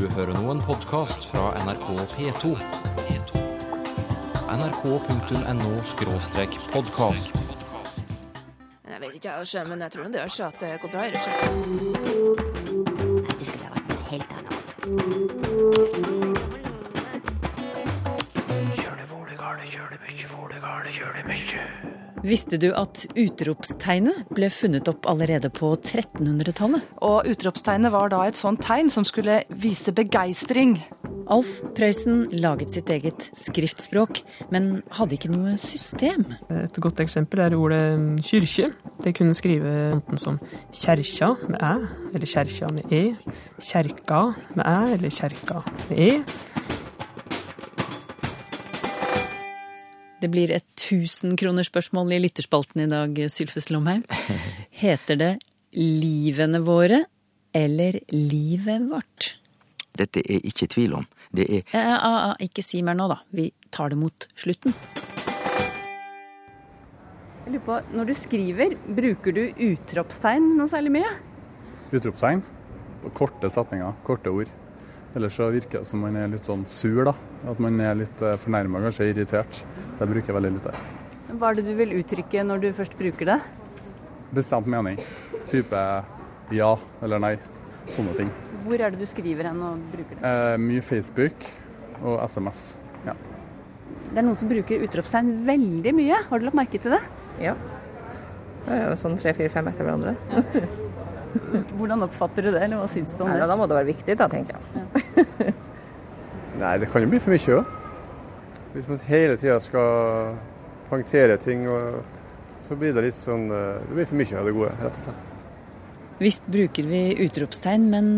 Du hører nå en podkast fra NRK P2. nrk.no-podkast. Jeg vet ikke, jeg, men jeg tror det gjør seg at det går bra. Ikke? Det skulle ha vært noe helt annet. Kjør det vålegale, kjør det på en kjør det måte. Visste du at utropstegnet ble funnet opp allerede på 1300-tallet? Og utropstegnet var da et sånt tegn som skulle vise begeistring. Alf Prøysen laget sitt eget skriftspråk, men hadde ikke noe system. Et godt eksempel er ordet kyrkje. Det kunne skrive enten som kjerkja med æ, eller kjerkja med e, kjerka med æ, eller kjerka med e. Det blir et tusenkronersspørsmål i lytterspalten i dag, Sylfes Lomheim. Heter det livene våre eller livet vårt? Dette er ikke tvil om. Det er Ja, ja, ja, ikke si mer nå, da. Vi tar det mot slutten. Jeg lurer på, Når du skriver, bruker du utropstegn noe særlig mye? utropstegn korte setninger, korte ord. Ellers så virker det som man er litt sånn sur, da. At man er litt fornærma, kanskje irritert. Så jeg bruker veldig lite. Hva er det du vil uttrykke når du først bruker det? Bestemt mening. Type ja eller nei. Sånne ting. Hvor er det du skriver hen og bruker det? Eh, mye Facebook og SMS. Ja. Det er noen som bruker utropstegn veldig mye. Har du lagt merke til det? Ja. Det er jo sånn tre-fire-fem etter hverandre. Hvordan oppfatter du det, eller hva syns du om Nei, det? da må det være viktig, da, tenker jeg. Nei, det kan jo bli for mye òg. Hvis man hele tida skal poengtere ting, så blir det litt sånn eh, Det blir for mye av det gode, rett og slett. Visst bruker vi utropstegn, men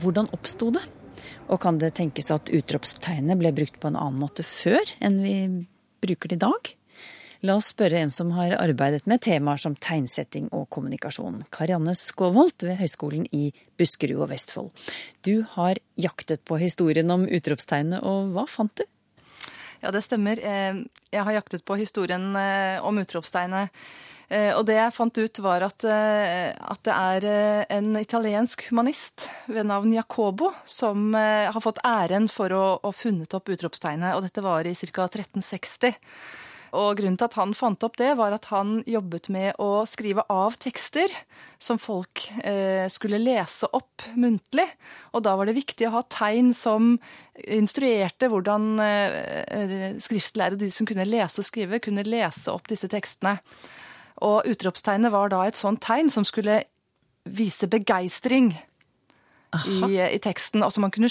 hvordan oppsto det? Og kan det tenkes at utropstegnet ble brukt på en annen måte før enn vi bruker det i dag? La oss spørre en som har arbeidet med temaer som tegnsetting og kommunikasjon. Karianne Skåvolt ved Høgskolen i Buskerud og Vestfold. Du har jaktet på historien om utropstegnet, og hva fant du? Ja, det stemmer. Eh, Jeg har jaktet på historien eh, om utropstegnet. Eh, Og det jeg fant ut, var at, at det er en italiensk humanist ved navn Jacobo som har fått æren for å ha funnet opp utropstegnet, og dette var i ca. 1360. Og grunnen til at han fant opp det, var at han jobbet med å skrive av tekster som folk eh, skulle lese opp muntlig. Og da var det viktig å ha tegn som instruerte hvordan eh, skriftlærere, de som kunne lese og skrive, kunne lese opp disse tekstene. Og utropstegnet var da et sånt tegn som skulle vise begeistring i, i teksten. Altså man kunne,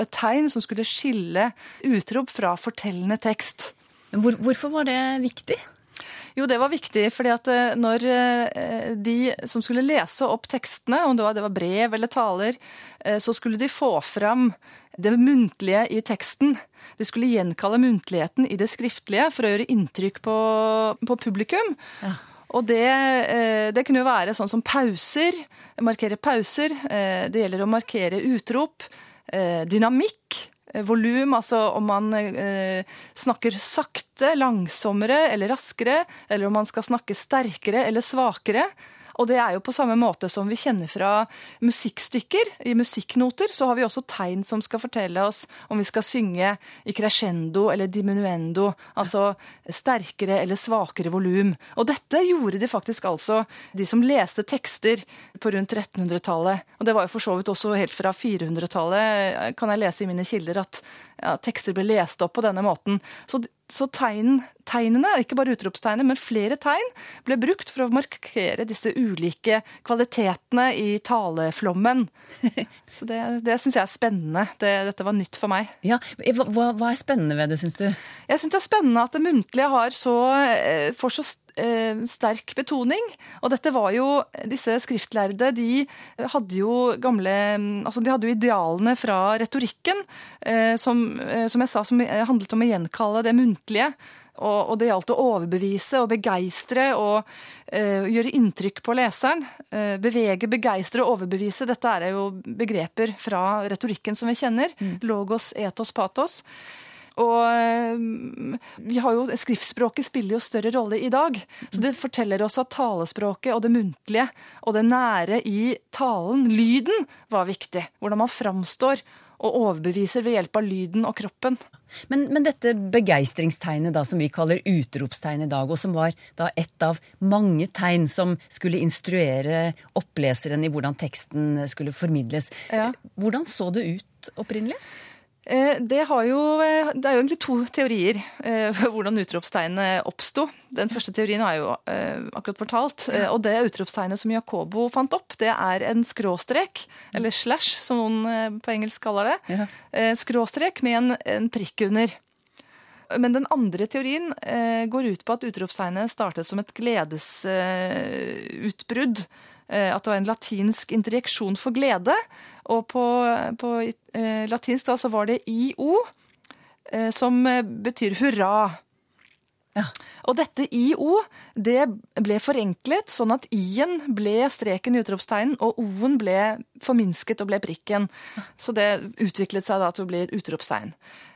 et tegn som skulle skille utrop fra fortellende tekst. Hvor, hvorfor var det viktig? Jo, det var viktig, fordi at eh, når eh, de som skulle lese opp tekstene, om det var, brev eller taler, eh, så skulle de få fram det muntlige i teksten. De skulle gjenkalle muntligheten i det skriftlige for å gjøre inntrykk på, på publikum. Og det, det kunne jo være sånn som pauser, markere pauser. Det gjelder å markere utrop, dynamikk, volum, altså om man eh, snakker sakte, langsommere eller raskere, eller om man skal snakke sterkere eller svakere. Og det er jo på samme måte som vi kjenner fra musikkstykker. I musikknoter så har vi også tegn som skal fortelle oss om vi skal synge i crescendo eller diminuendo, altså sterkere eller svakere volum. Og dette gjorde de faktisk altså, de som leste tekster på rundt 1300-tallet. Og det var jo for så vidt også helt fra 400-tallet, kan jeg lese i mine kilder, at ja, tekster ble lest opp på denne måten. Så så tegn, tegnene, ikke bare utropstegnet, men flere tegn, ble brukt for å markere disse ulike kvalitetene i taleflommen. Så det, det syns jeg er spennende. Det, dette var nytt for meg. Ja, hva, hva- er spennende ved det, syns du? Jeg syns det er spennende at det muntlige har så, eh, får så eh, sterk betoning. Og dette var jo Disse skriftlærde de hadde jo gamle Altså de hadde jo idealene fra retorikken, eh, som, eh, som jeg sa, som handlet om å gjenkalle det muntlige. Og, det gjaldt å overbevise og begeistre og uh, gjøre inntrykk på leseren. Uh, bevege, begeistre og overbevise. Dette er jo begreper fra retorikken som vi kjenner. Logos, etos, patos. Og eh, vi har jo, skriftspråket spiller jo større rolle i dag. Så det forteller oss at talespråket og det muntlige og det nære i talen, lyden, var viktig. Hvordan man framstår og overbeviser ved hjelp av lyden og kroppen. Men, men dette begeistringstegnet da, som vi kaller utropstegn i dag, og som var da ett av mange tegn som skulle instruere oppleseren i hvordan teksten skulle formidles. Ja. Hvordan så det ut opprinnelig? Eh, Det, har jo, eh, det er jo egentlig to teorier eh, for hvordan utropstegnet oppsto. Den første teorien er jo eh, akkurat fortalt. eh, Og det utropstegnet som Jacobo fant opp, det er en skråstrek, eller slash, som noen eh, på engelsk kaller det. Ja. Eh, Skråstrek med en, en prikk under. Men den andre teorien eh, går ut på at utropstegnet startet som et gledesutbrudd. Eh, at det var en latinsk interjeksjon for glede. Og på, på eh, latinsk da så var det IO, eh, som betyr hurra. Ja. Og dette IO det ble forenklet, sånn at I-en ble streken i utropstegnen, og O-en ble forminsket og ble prikken. Så det utviklet seg da til å bli utropstegn.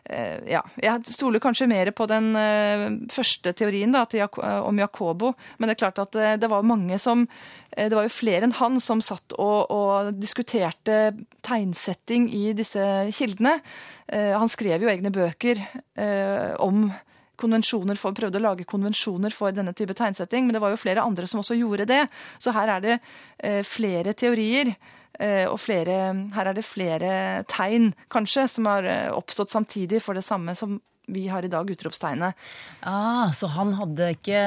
Eh, ja, jeg stoler kanskje mer på den eh, første teorien da, Jak eh, om Jacobo, men det er klart at eh, det var mange som eh, Det var jo flere enn han som satt og, og diskuterte tegnsetting i disse kildene. Eh, han skrev jo egne bøker om konvensjoner for, prøvde å lage konvensjoner for denne type tegnsetting, men det var jo flere andre som også gjorde det. Så her er det eh, flere teorier, eh, og flere, her er det flere tegn, kanskje, som har eh, oppstått samtidig for det samme som vi har i dag, utropstegnet. Ah, så han hadde ikke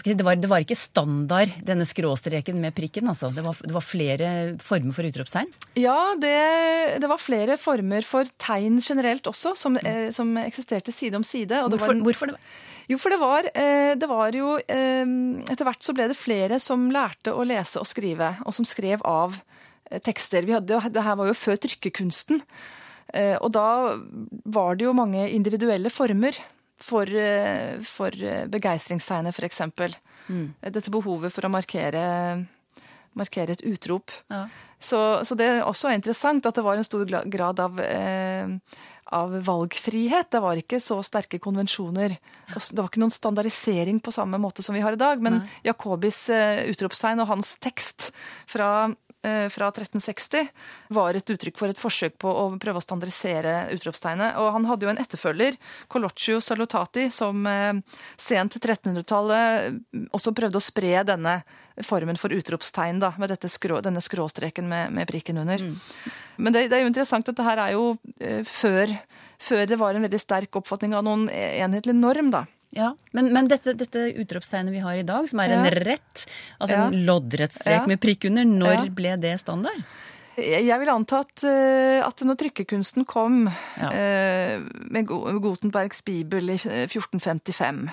si, det, var, det var ikke standard, denne skråstreken med prikken, altså? Det var, det var flere former for utropstegn? Ja, det, det var flere former for tegn generelt også, som, eh, som eksisterte side om side. og det var Hvorfor, hvorfor det? Jo, for det var, eh, det var jo eh, Etter hvert så ble det flere som lærte å lese og skrive, og som skrev av tekster. Vi hadde, jo- det her var jo før trykkekunsten. Eh, Og da var det jo mange individuelle former for, eh, for eh, begeistringstegnet, f.eks. Dette behovet for å markere, markere et utrop. Ja. Så, så det er også interessant at det var en stor grad av, eh, av valgfrihet. Det var ikke så sterke konvensjoner. Det var ikke noen standardisering på samme måte som vi har i dag. Men Jacobis eh, utropstegn og hans tekst fra, fra 1360 var et uttrykk for et forsøk på å prøve å standardisere utropstegnet. Og han hadde jo en etterfølger, Coloccio Salutati, som eh, sent 1300-tallet også prøvde å spre denne formen for utropstegn, da, med dette skrå, denne skråstreken med, med prikken under. Men det, det er jo interessant at det her er jo eh, før, før det var en veldig sterk oppfatning av noen enhetlig norm, da. Ja, Men, men dette, dette utropstegnet vi har i dag, som er en Ja. rett, altså Ja. en loddrett strek Ja. med prikk under, når ble det standard? Jeg vil anta at, eh, at når trykkekunsten kom eh, med Gutenbergs bibel i 1455,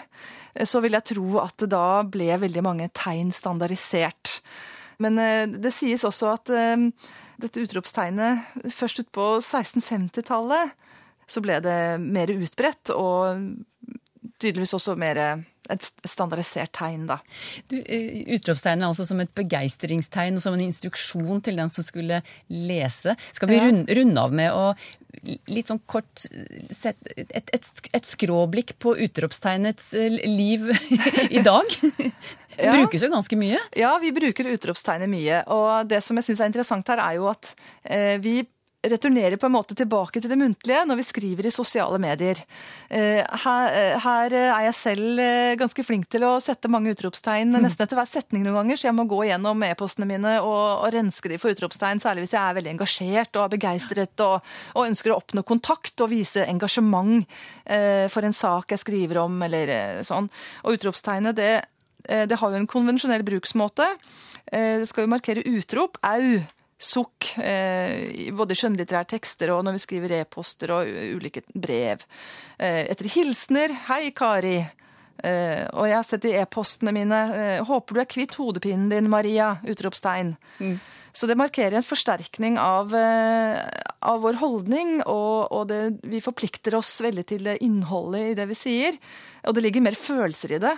eh, så vil jeg tro at det da ble veldig mange tegn standardisert. Men eh, det sies også at eh, dette utropstegnet først utpå 1650-tallet så ble det mer utbredt, og tydeligvis også mer et standardisert tegn, da. Du, eh, utropstegnet er altså som et begeistringstegn og som en instruksjon til den som skulle lese. Skal vi Ja. runde, runde av med å litt sånn kort sett, et, et, et skråblikk på utropstegnets eh, liv i dag? Det brukes jo ganske mye. Ja, vi bruker utropstegnet mye. Og det som jeg syns er interessant her, er jo at eh, vi returnerer på en måte tilbake til det muntlige når vi skriver i sosiale medier. Eh, her, eh, her er jeg selv eh, ganske flink til å sette mange utropstegn nesten etter hver setning noen ganger, så jeg må gå gjennom e-postene mine og, og renske de for utropstegn, særlig hvis jeg er veldig engasjert og er begeistret og, og ønsker å oppnå kontakt og vise engasjement eh, for en sak jeg skriver om, eller eh, sånn. Og utropstegnet, det Eh, Det har jo en konvensjonell bruksmåte. Eh, Det skal jo markere utrop, au, sukk, eh, i både skjønnlitterære tekster og når vi skriver e-poster og ulike brev. Eh, Etter hilsener, hei Kari. Eh, Og jeg har sett i e-postene mine, eh, håper du er kvitt hodepinen din, Maria, utropstegn. Så det markerer en forsterkning av, eh, av vår holdning, og, og det, vi forplikter oss veldig til det innholdet i det vi sier. Og det ligger mer følelser i det.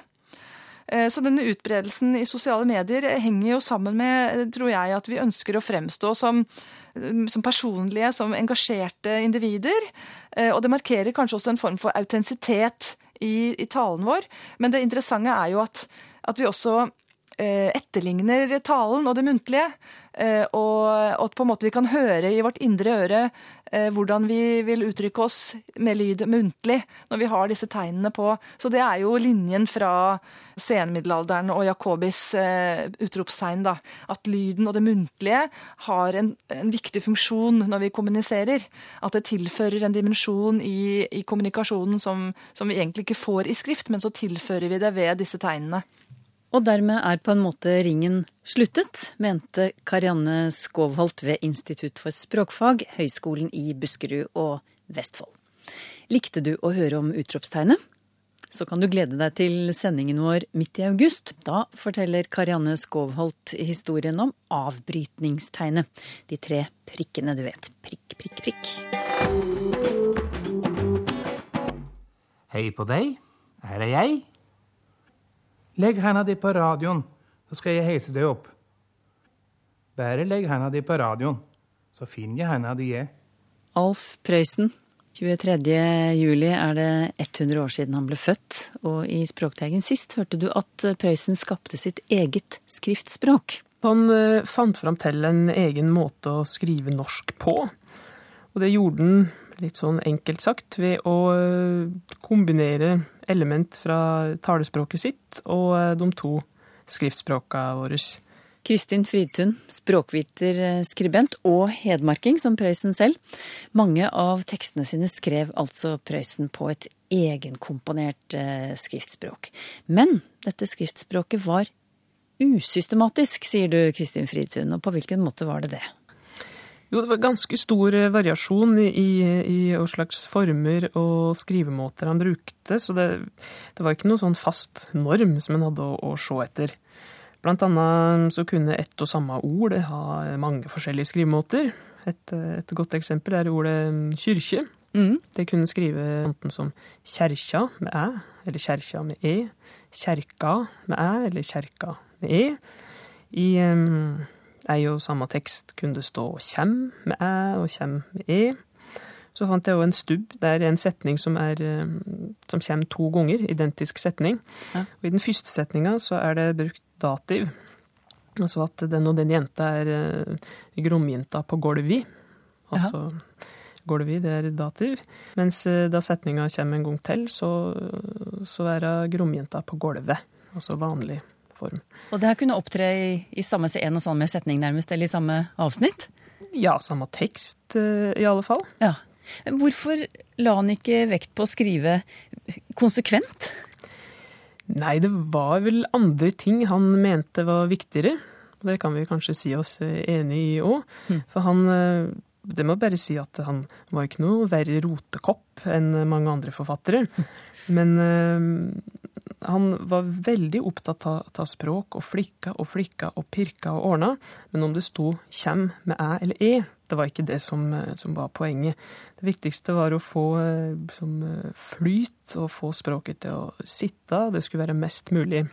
Eh, Så denne utbredelsen i sosiale medier henger jo sammen med, eh, tror jeg, at vi ønsker å fremstå som, eh, som personlige, som engasjerte individer. Eh, Og det markerer kanskje også en form for autentisitet i, i talen vår. Men det interessante er jo at, at vi også eh, etterligner talen og det muntlige. Eh, og, at på en måte vi kan høre i vårt indre øre eh, hvordan vi vil uttrykke oss med lyd muntlig når vi har disse tegnene på. Så det er jo linjen fra senmiddelalderen og Jacobis eh, utropstegn. da, At lyden og det muntlige har en, en, viktig funksjon når vi kommuniserer. At det tilfører en dimensjon i, i kommunikasjonen som, som vi egentlig ikke får i skrift, men så tilfører vi det ved disse tegnene. Og dermed er på en måte ringen sluttet, mente Karianne Skovholt ved Institutt for språkfag, Høgskolen i Buskerud og Vestfold. Likte du å høre om utropstegnet? Så kan du glede deg til sendingen vår midt i august. Da forteller Karianne Skovholt historien om avbrytningstegnet. De tre prikkene, du vet. Prikk, prikk, prikk. Hei på deg. Her er jeg. Legg henda di på radioen, så skal jeg heise deg opp. Bare legg henda di på radioen, så finner jeg henda di. Alf Prøysen. 23. juli er det 100 år siden han ble født, og i Språkteigen sist hørte du at Prøysen skapte sitt eget skriftspråk. Han eh, fant fram til en egen måte å skrive norsk på, og det gjorde han litt sånn enkelt sagt, ved å eh, kombinere element fra talespråket sitt og eh, de to skriftspråka våre. Kristin Fridtun, språkviter, eh, skribent og hedmarking som Prøysen selv. Mange av tekstene sine skrev altså Prøysen på et egenkomponert skriftspråk. Men dette skriftspråket var usystematisk, sier du Kristin Fridtun. Og på hvilken måte var det det? Jo, det var ganske stor eh, variasjon i, i hva slags former og skrivemåter han brukte, så det, det var ikke noe sånn fast norm som en hadde å, å se etter. Blant annet så kunne ett og samme ord ha mange forskjellige skrivemåter. Et, et godt eksempel er ordet kyrkje. Mm. Det kunne skrive enten som kjerkja med æ, eller kjerkja med e. Kjerka med æ, eller kjerka med e. I um, ei og samme tekst kunne stå kjem med æ og kjem med e. Så fant jeg òg en stubb. Det er en setning som, er, eh, som kommer to ganger. Identisk setning. Ja. Og I den første setninga så er det brukt dativ. Altså at den og den jenta er uh, gromjenta på golvi. Altså golvi, det er dativ. Mens uh, da setninga kommer en gang til, så, så er det gromjenta på gulvet. Altså vanlig form. Og det her kunne opptre i, i samme en og samme setning nærmest, eller i samme avsnitt? Ja, samme tekst eh, i alle fall. Ja. Hvorfor la han ikke vekt på å skrive konsekvent? Nei, det var vel andre ting han mente var viktigere. Det kan vi kanskje si oss eh, enig i òg. Mm. For han eh, Det må bare si at han var ikke noe verre rotekopp enn mange andre forfattere. Men han var veldig opptatt av, språk, og flikka og flikka og pirka og ordna. Men om det sto 'kjem' med æ eller e, det var ikke det som, som var poenget. Det viktigste var å få som, flyt og få språket til å sitte. Det skulle være mest mulig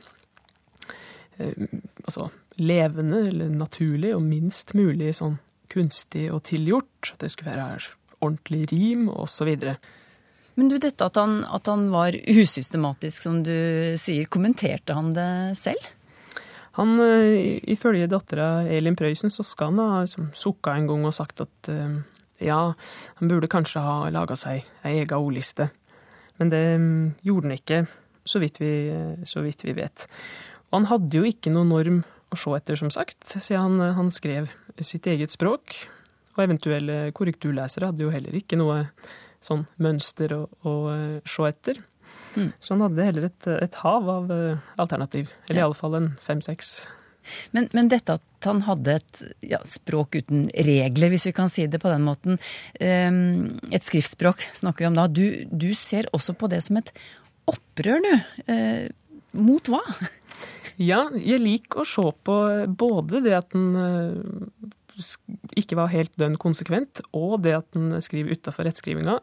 eh, altså, levende eller naturlig, og minst mulig sånn kunstig og tilgjort. Det skulle være ordentlig rim, og så videre. Men du, dette at han, at han var usystematisk, som du sier, kommenterte han det selv? Han, eh, Ifølge dattera Elin Prøysen så skal han ha liksom, sukka en gang og sagt at eh, ja, han burde kanskje ha laga seg ei ega ordliste. Men det mm, gjorde han ikke, så vidt, vi, så vidt vi vet. Og han hadde jo ikke noen norm å se etter, som sagt, siden han, han skrev sitt eget språk. Og eventuelle korrekturlesere hadde jo heller ikke noe sånn mønster å, å eh, se etter. Mm. Så han hadde heller et, et hav av eh, alternativ. Eller ja. iallfall en fem-seks. Men, men, dette at han hadde et ja, språk uten regler, hvis vi kan si det på den måten, um, et skriftspråk snakker vi om da, du, du, ser også på det som et opprør, du. Uh, mot hva? Ja, jeg liker å se på både det at han uh, ikke var helt dønn konsekvent, og det at han skriver utafor rettskrivinga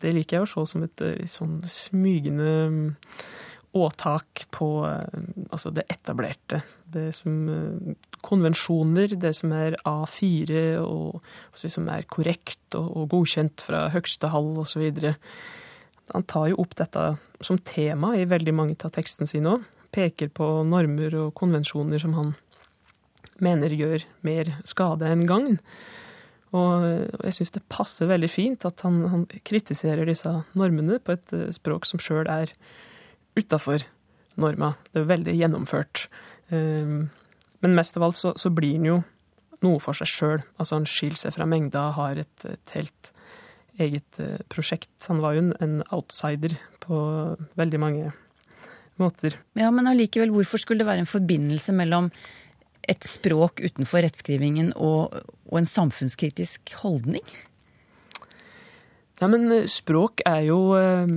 det liker jeg å se som et eh, sånn smygende mm, åtak på eh, altså det etablerte. Det som eh, Konvensjoner, det som er A4, og som er korrekt og, og godkjent fra høgste hall osv. Han tar jo opp dette som tema i veldig mange av tekstene sine òg. peker på normer og konvensjoner som han mener gjør mer skade enn gagn. Og jeg syns det passer veldig fint at han, han, kritiserer disse normene på et eh, språk som sjøl er utafor norma. Det er veldig gjennomført. Ehm, men mest av alt så, så blir han jo noe for seg sjøl. Altså han skiller seg fra mengda, har et, et helt eget eh, prosjekt. Han var jo en, outsider på veldig mange måter. Ja, Men allikevel, hvorfor skulle det være en forbindelse mellom et språk utenfor rettskrivingen og, og en samfunnskritisk holdning? Ja, men eh, språk er jo eh,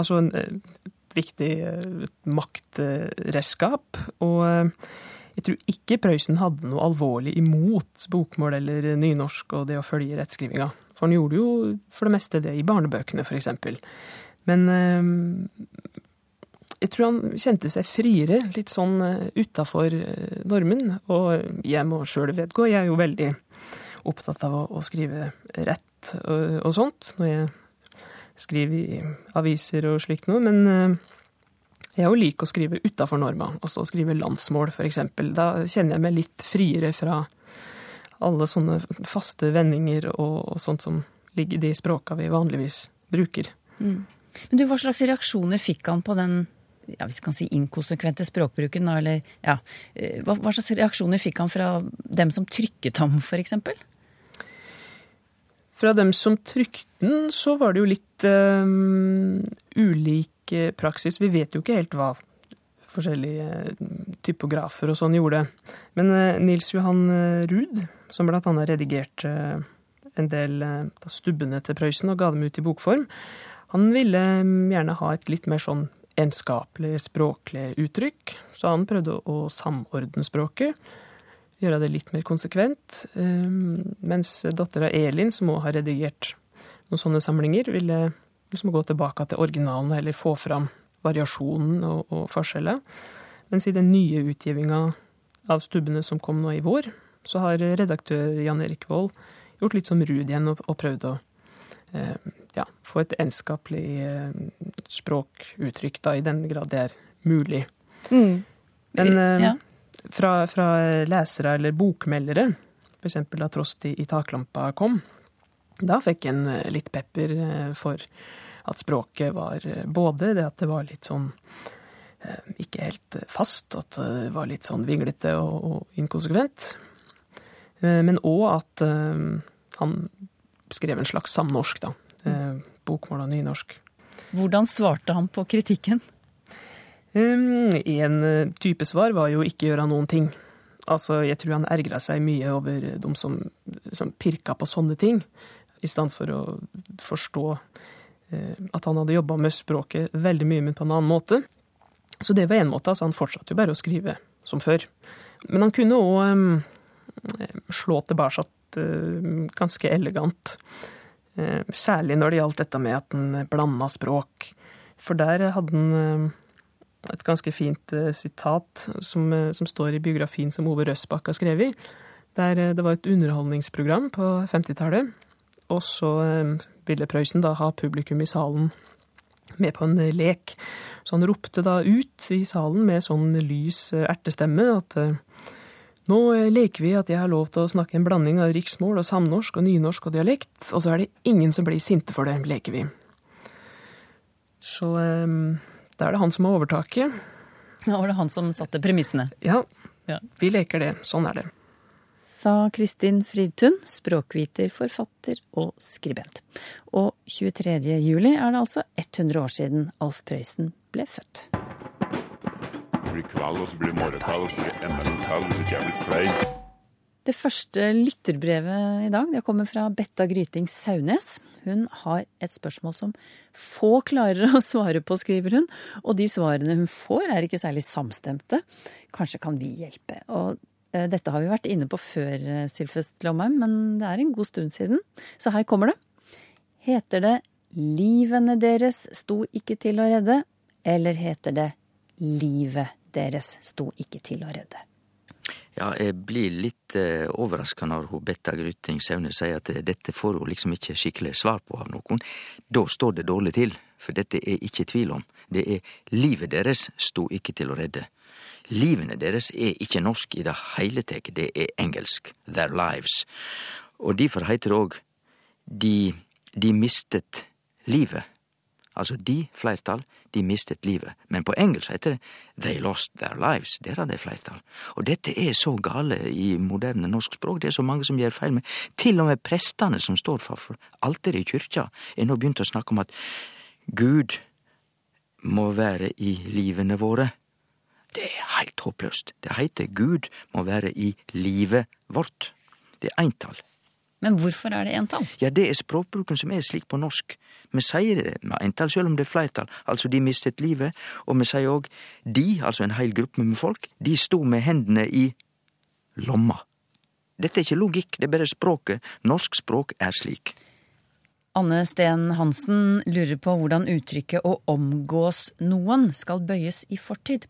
altså et viktig eh, maktredskap. Og jeg tror ikke Prøysen hadde noe alvorlig imot bokmål eller nynorsk og det å følge rettskrivinga. For han gjorde jo for det meste det i barnebøkene, f.eks. Men jeg tror han kjente seg friere, litt sånn uh, utafor uh, normen. Og jeg må sjøl vedgå, jeg er jo veldig opptatt av å, å skrive rett og, og, sånt når jeg skriver i aviser og slikt noe. Men jeg jeg jo liker å skrive utafor norma, altså skrive landsmål f.eks. Da kjenner jeg meg litt friere fra alle sånne faste vendinger og, og sånt som ligger i de språka vi vanligvis bruker. Mm. Men du, Hva slags reaksjoner fikk han på den ja, vi kan si inkonsekvente språkbruken? Eller, ja, eh, hva, hva, slags reaksjoner fikk han fra dem som trykket ham, f.eks.? Fra dem som trykte den, så var det jo litt um, ulik praksis. Vi vet jo ikke helt hva forskjellige typografer og sånn gjorde. Men uh, Nils Johan Ruud, som blant annet redigerte uh, en del uh, stubbene til Prøysen og ga dem ut i bokform, han ville um, gjerne ha et litt mer sånn enskapelig språklig uttrykk, så han prøvde å samordne språket. Gjøre det litt mer konsekvent. Ehm, mens dattera Elin, som òg har redigert noen sånne samlinger, ville liksom gå tilbake til originalen og heller få fram variasjonen og, og forskjeller. Mens i den nye utgivinga av stubbene som kom nå i vår, så har redaktør Jan Erik Vold gjort litt som Ruud igjen og, og prøvd å ja, få et enskapelig eh, språkuttrykk, da, i den grad det er mulig. Mm. Men eh, ja. fra, fra, lesere eller bokmeldere, f.eks. da Trost i, i taklampa kom, da fikk en eh, litt pepper for at språket var både det at det var litt sånn ikke helt fast, at det var litt sånn vinglete og, og inkonsekvent. Men òg at han skrev en slags samnorsk, da. Mm. bokmål og nynorsk. Hvordan svarte han på kritikken? En eh, type svar var jo ikke gjøre noen ting. Altså, Jeg tror han ergra seg mye over de som, som pirka på sånne ting, i stedet for å forstå uh, at han hadde jobba med språket veldig mye, men på en annen måte. Så det var én måte. altså Han fortsatte jo bare å skrive som før. Men han kunne òg um, slå tilbake uh, ganske elegant. Eh, særlig når det gjaldt dette med at han blanda språk. For der hadde han eh, et ganske fint eh, sitat som, som står i biografien som Ove Røsbakk har skrevet. Der det var et underholdningsprogram på 50-tallet. Og så ville Prøysen da ha publikum i salen med på en lek. Så han ropte da ut i salen med sånn lys ertestemme at nå eh, leker vi at jeg har lov til å snakke en blanding av riksmål og samnorsk og nynorsk og dialekt, og så er det ingen som blir sinte for det, leker vi. Så um, da er det han som har overtaket. Da var det han som satte premissene. Ja, ja. vi leker det. Sånn er det. Sa Kristin Fridtun, språkviter, forfatter og skribent. Og 23. juli er det altså 100 år siden Alf Prøysen ble født blir kveld, og så blir det morgenkveld, og så blir det enda en kveld hvis ikke jeg blir klein. Det første lytterbrevet i dag det kommer fra Betta Gryting Saunes. Hun har et spørsmål som få klarer å svare på, skriver hun. Og de svarene hun får er ikke særlig samstemte. Kanskje kan vi hjelpe. Og eh, dette har vi vært inne på før, eh, Sylfest Lomheim, men det er en god stund siden. Så her kommer det. Heter det 'Livene deres sto ikke til å redde', eller heter det 'Livet deres sto ikke til å redde. Ja, jeg blir litt eh, overraska når hun Betta Gryting Saune sier at eh, dette får hun liksom ikke skikkelig svar på av noen. Da står det dårlig til, for dette er ikke tvil om. Det er livet deres sto ikke til å redde. Livene deres er ikke norsk i det hele tatt, det er engelsk. Their lives. Og derfor heiter det òg de, de mistet livet. Altså de, flertall, de mistet livet. Men på engelsk heter det They lost their lives. Der er det flertall. Og dette er så gale i moderne norsk språk. Det er så mange som gjør feil med Til og med prestene som står for alteret i kyrkja, er nå begynt å snakke om at Gud må være i livene våre. Det er heilt håpløst. Det heiter Gud må være i livet vårt. Det er eintall. Men hvorfor er det entall? Ja, det er språkbruken som er slik på norsk. Vi sier det med entall selv om det er flertall, altså de mistet livet, og vi sier òg de, altså en hel gruppe med folk, de sto med hendene i lomma. Dette er ikke logikk, det er bare språket. Norsk språk er slik. Anne Steen Hansen lurer på hvordan uttrykket 'å omgås noen' skal bøyes i fortid.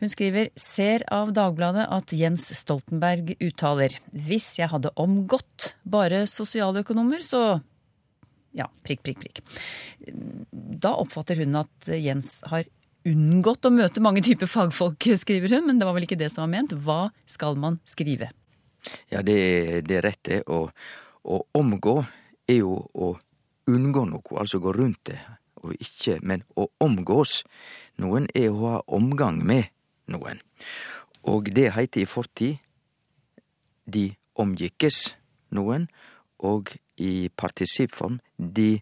Hun skriver ser av Dagbladet at Jens Stoltenberg uttaler 'hvis jeg hadde omgått bare sosialøkonomer, så' ja, prikk, prikk, prikk. Da oppfatter hun at Jens har unngått å møte mange typer fagfolk, skriver hun, men det var vel ikke det som var ment. Hva skal man skrive? Ja, det, det rett, det. Å, å omgå er jo å unngå noe, altså gå rundt det, og ikke, men å omgås noen er å ha omgang med noen. Og det heiter i fortid de omgikkes noen, og i partisippform de,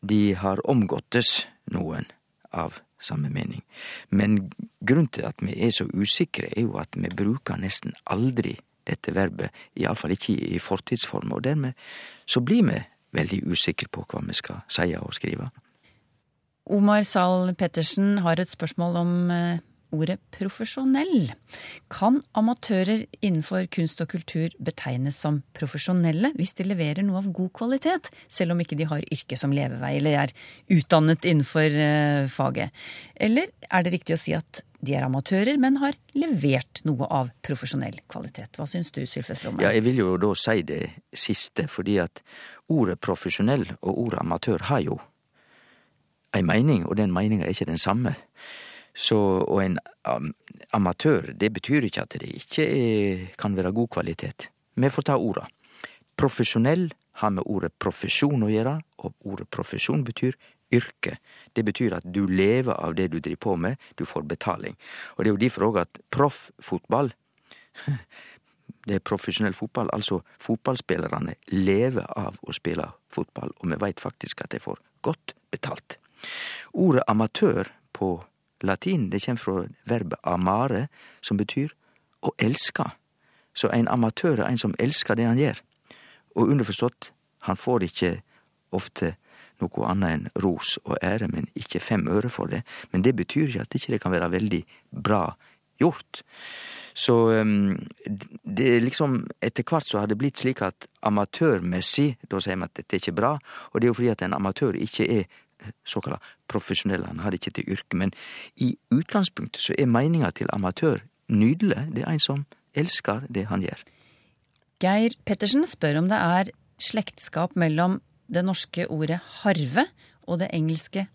de har omgåttes noen av samme mening. Men grunnen til at vi er så usikre, er jo at vi bruker nesten aldri dette verbet, iallfall ikke i fortidsform, og dermed så blir vi veldig usikre på hva vi skal si og skrive. Omar Zahl Pettersen har et spørsmål om ordet profesjonell. Kan amatører innenfor kunst og kultur betegnes som profesjonelle hvis de leverer noe av god kvalitet, selv om ikke de har yrke som levevei eller er utdannet innenfor faget? Eller er det riktig å si at de er amatører, men har levert noe av profesjonell kvalitet? Hva syns du, Sylfest Lomme? Ja, jeg vil jo da si det siste, fordi at ordet profesjonell og ordet amatør har jo ei meining, og den meininga er ikke den samme. Så, og en um, amatør, det betyr ikke at det ikke er, kan være god kvalitet. Vi får ta orda. Profesjonell har med ordet profesjon å gjøre, og ordet profesjon betyr yrke. Det betyr at du lever av det du driver på med, du får betaling. Og det er jo derfor òg at profffotball det er profesjonell fotball, altså fotballspillerne lever av å spille fotball, og vi veit faktisk at de får godt betalt. Ordet amatør på latin det kommer fra verbet amare, som betyr å elske. Så en amatør er en som elsker det han gjør. Og underforstått, han får ikke ofte noe annet enn ros og ære, men ikke fem øre for det. Men det betyr ikke at det ikke kan være veldig bra gjort. Så um, det er liksom Etter hvert så har det blitt slik at amatørmessig, da sier vi at dette er ikke bra, og det er jo fordi at en amatør ikke er såkalla profesjonell, han har det ikke til yrke. Men i utgangspunktet så er meninga til amatør nydelig. Det er en som elsker det han gjør. Geir Pettersen spør om det er slektskap mellom det norske ordet harve og det engelske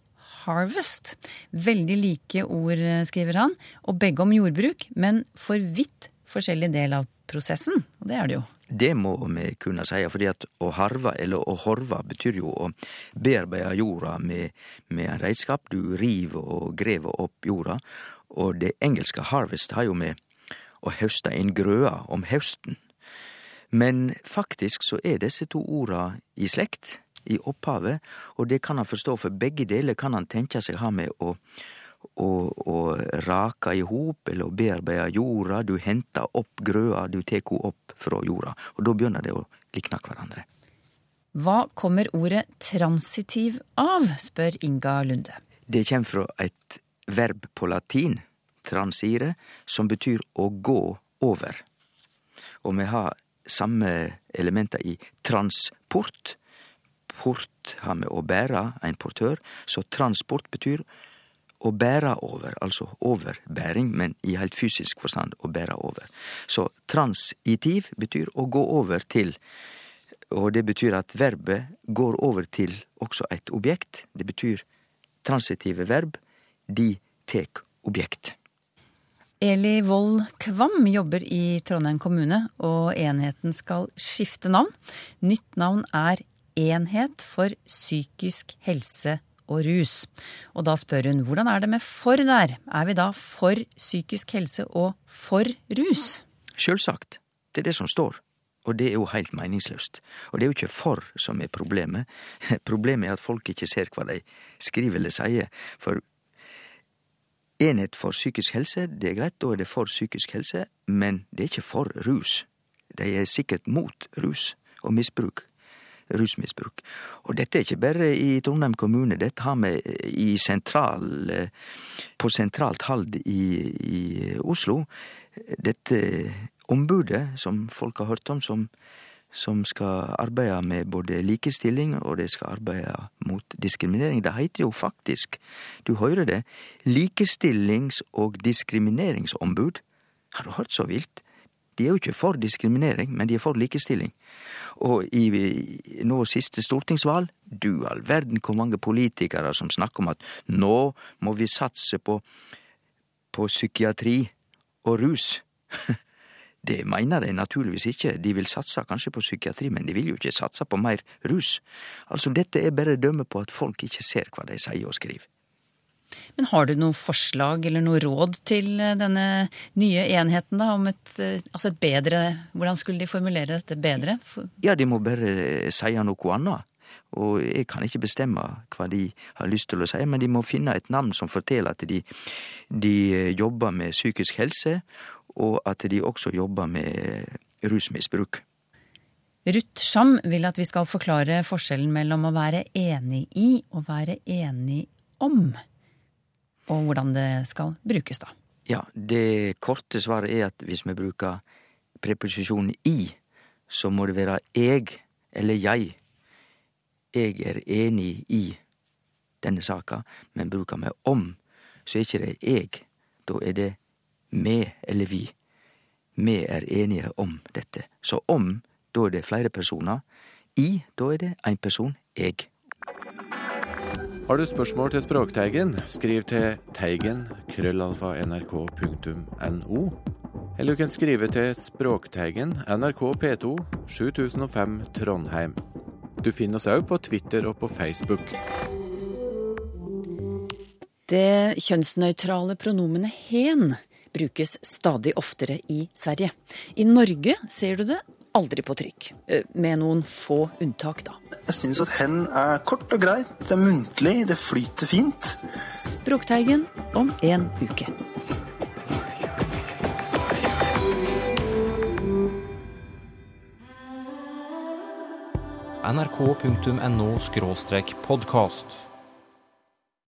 harvest. Veldig like ord, skriver han, og begge om jordbruk, men for vidt forskjellig del av prosessen. Og det er det jo. Det må vi kunne si, at å harve eller å horve betyr jo å bearbeide jorda med, med en redskap. Du river og grever opp jorda. Og det engelske harvest har jo med å høste inn grøa om høsten. Men faktisk så er disse to orda i slekt, i opphavet, og det kan han forstå, for begge deler kan han tenke seg ha med å å, rake i hop eller å bearbeide jorda. Du henter opp grøa, du tek henne opp fra jorda. Og da begynner det å likne hverandre. Hva kommer ordet transitiv av, spør Inga Lunde. Det kommer fra et verb på latin, transire, som betyr å gå over. Og vi har samme elementer i transport. Port har med å bære, ein portør, så transport betyr å bære over, altså overbæring, men i heilt fysisk forstand å bære over. Så transitiv betyr å gå over til, og det betyr at verbet går over til også et objekt. Det betyr transitive verb de tek objekt. Eli Wold Kvam jobber i Trondheim kommune, og enheten skal skifte navn. Nytt navn er Enhet for psykisk helse og rus. Og da spør hun hvordan er det med for der? Er vi da for psykisk helse og for rus? Sjølsagt. Det er det som står. Og det er jo heilt meningsløst. Og det er jo ikke for som er problemet. Problemet er at folk ikke ser hva de skriver eller sier. For enhet for psykisk helse, det er greit, da er det for psykisk helse, men det er ikke for rus. De er sikkert mot rus og misbruk. Rusmisbruk. Og dette er ikke bare i Trondheim kommune, dette har vi i sentral, på sentralt hold i, i Oslo. Dette ombudet som folk har hørt om, som, som skal arbeide med både likestilling og det skal arbeide mot diskriminering. Det heter jo faktisk, du hører det, likestillings- og diskrimineringsombud. Har du hørt så vilt? De er jo ikke for diskriminering, men de er for likestilling. Og i nå siste stortingsvalg, du all verden hvor mange politikere som snakker om at nå må vi satse på, på psykiatri og rus. Det mener de naturligvis ikke. De vil satse kanskje på psykiatri, men de vil jo ikke satse på mer rus. Altså, dette er bare dømme på at folk ikke ser hva de sier og skriver. Men har du noe forslag eller noe råd til eh, denne nye enheten, da? Om et, eh, altså et bedre Hvordan skulle de formulere dette bedre? Ja, de må bare si noe annet. Og jeg kan ikke bestemme hva de har lyst til å si, men de må finne et navn som forteller at de, de jobber med psykisk helse, og at de også jobber med rusmisbruk. Ruth Scham vil at vi skal forklare forskjellen mellom å være enig i og være enig om. Og hvordan det skal brukes, da. Ja, det korte svaret er at hvis vi bruker preposisjonen i, så må det være eg eller jeg. Eg er enig i denne saka, men bruker vi om, så er ikke det eg. Da er det me eller vi. Me er enige om dette. Så om, da er det flere personer. I, da er det én person, eg. Har du spørsmål til Språkteigen, skriv til teigen krøllalfa nrk.no. Eller du kan skrive til Språkteigen, NRK P2, 7005 Trondheim. Du finner oss òg på Twitter og på Facebook. Det kjønnsnøytrale pronomenet hen brukes stadig oftere i Sverige. I Norge ser du det aldri på trykk, med noen få unntak, da. Jeg syns at hen er kort og greit, det er muntlig, det flyter fint. Språkteigen om en uke. nrk.no podkast.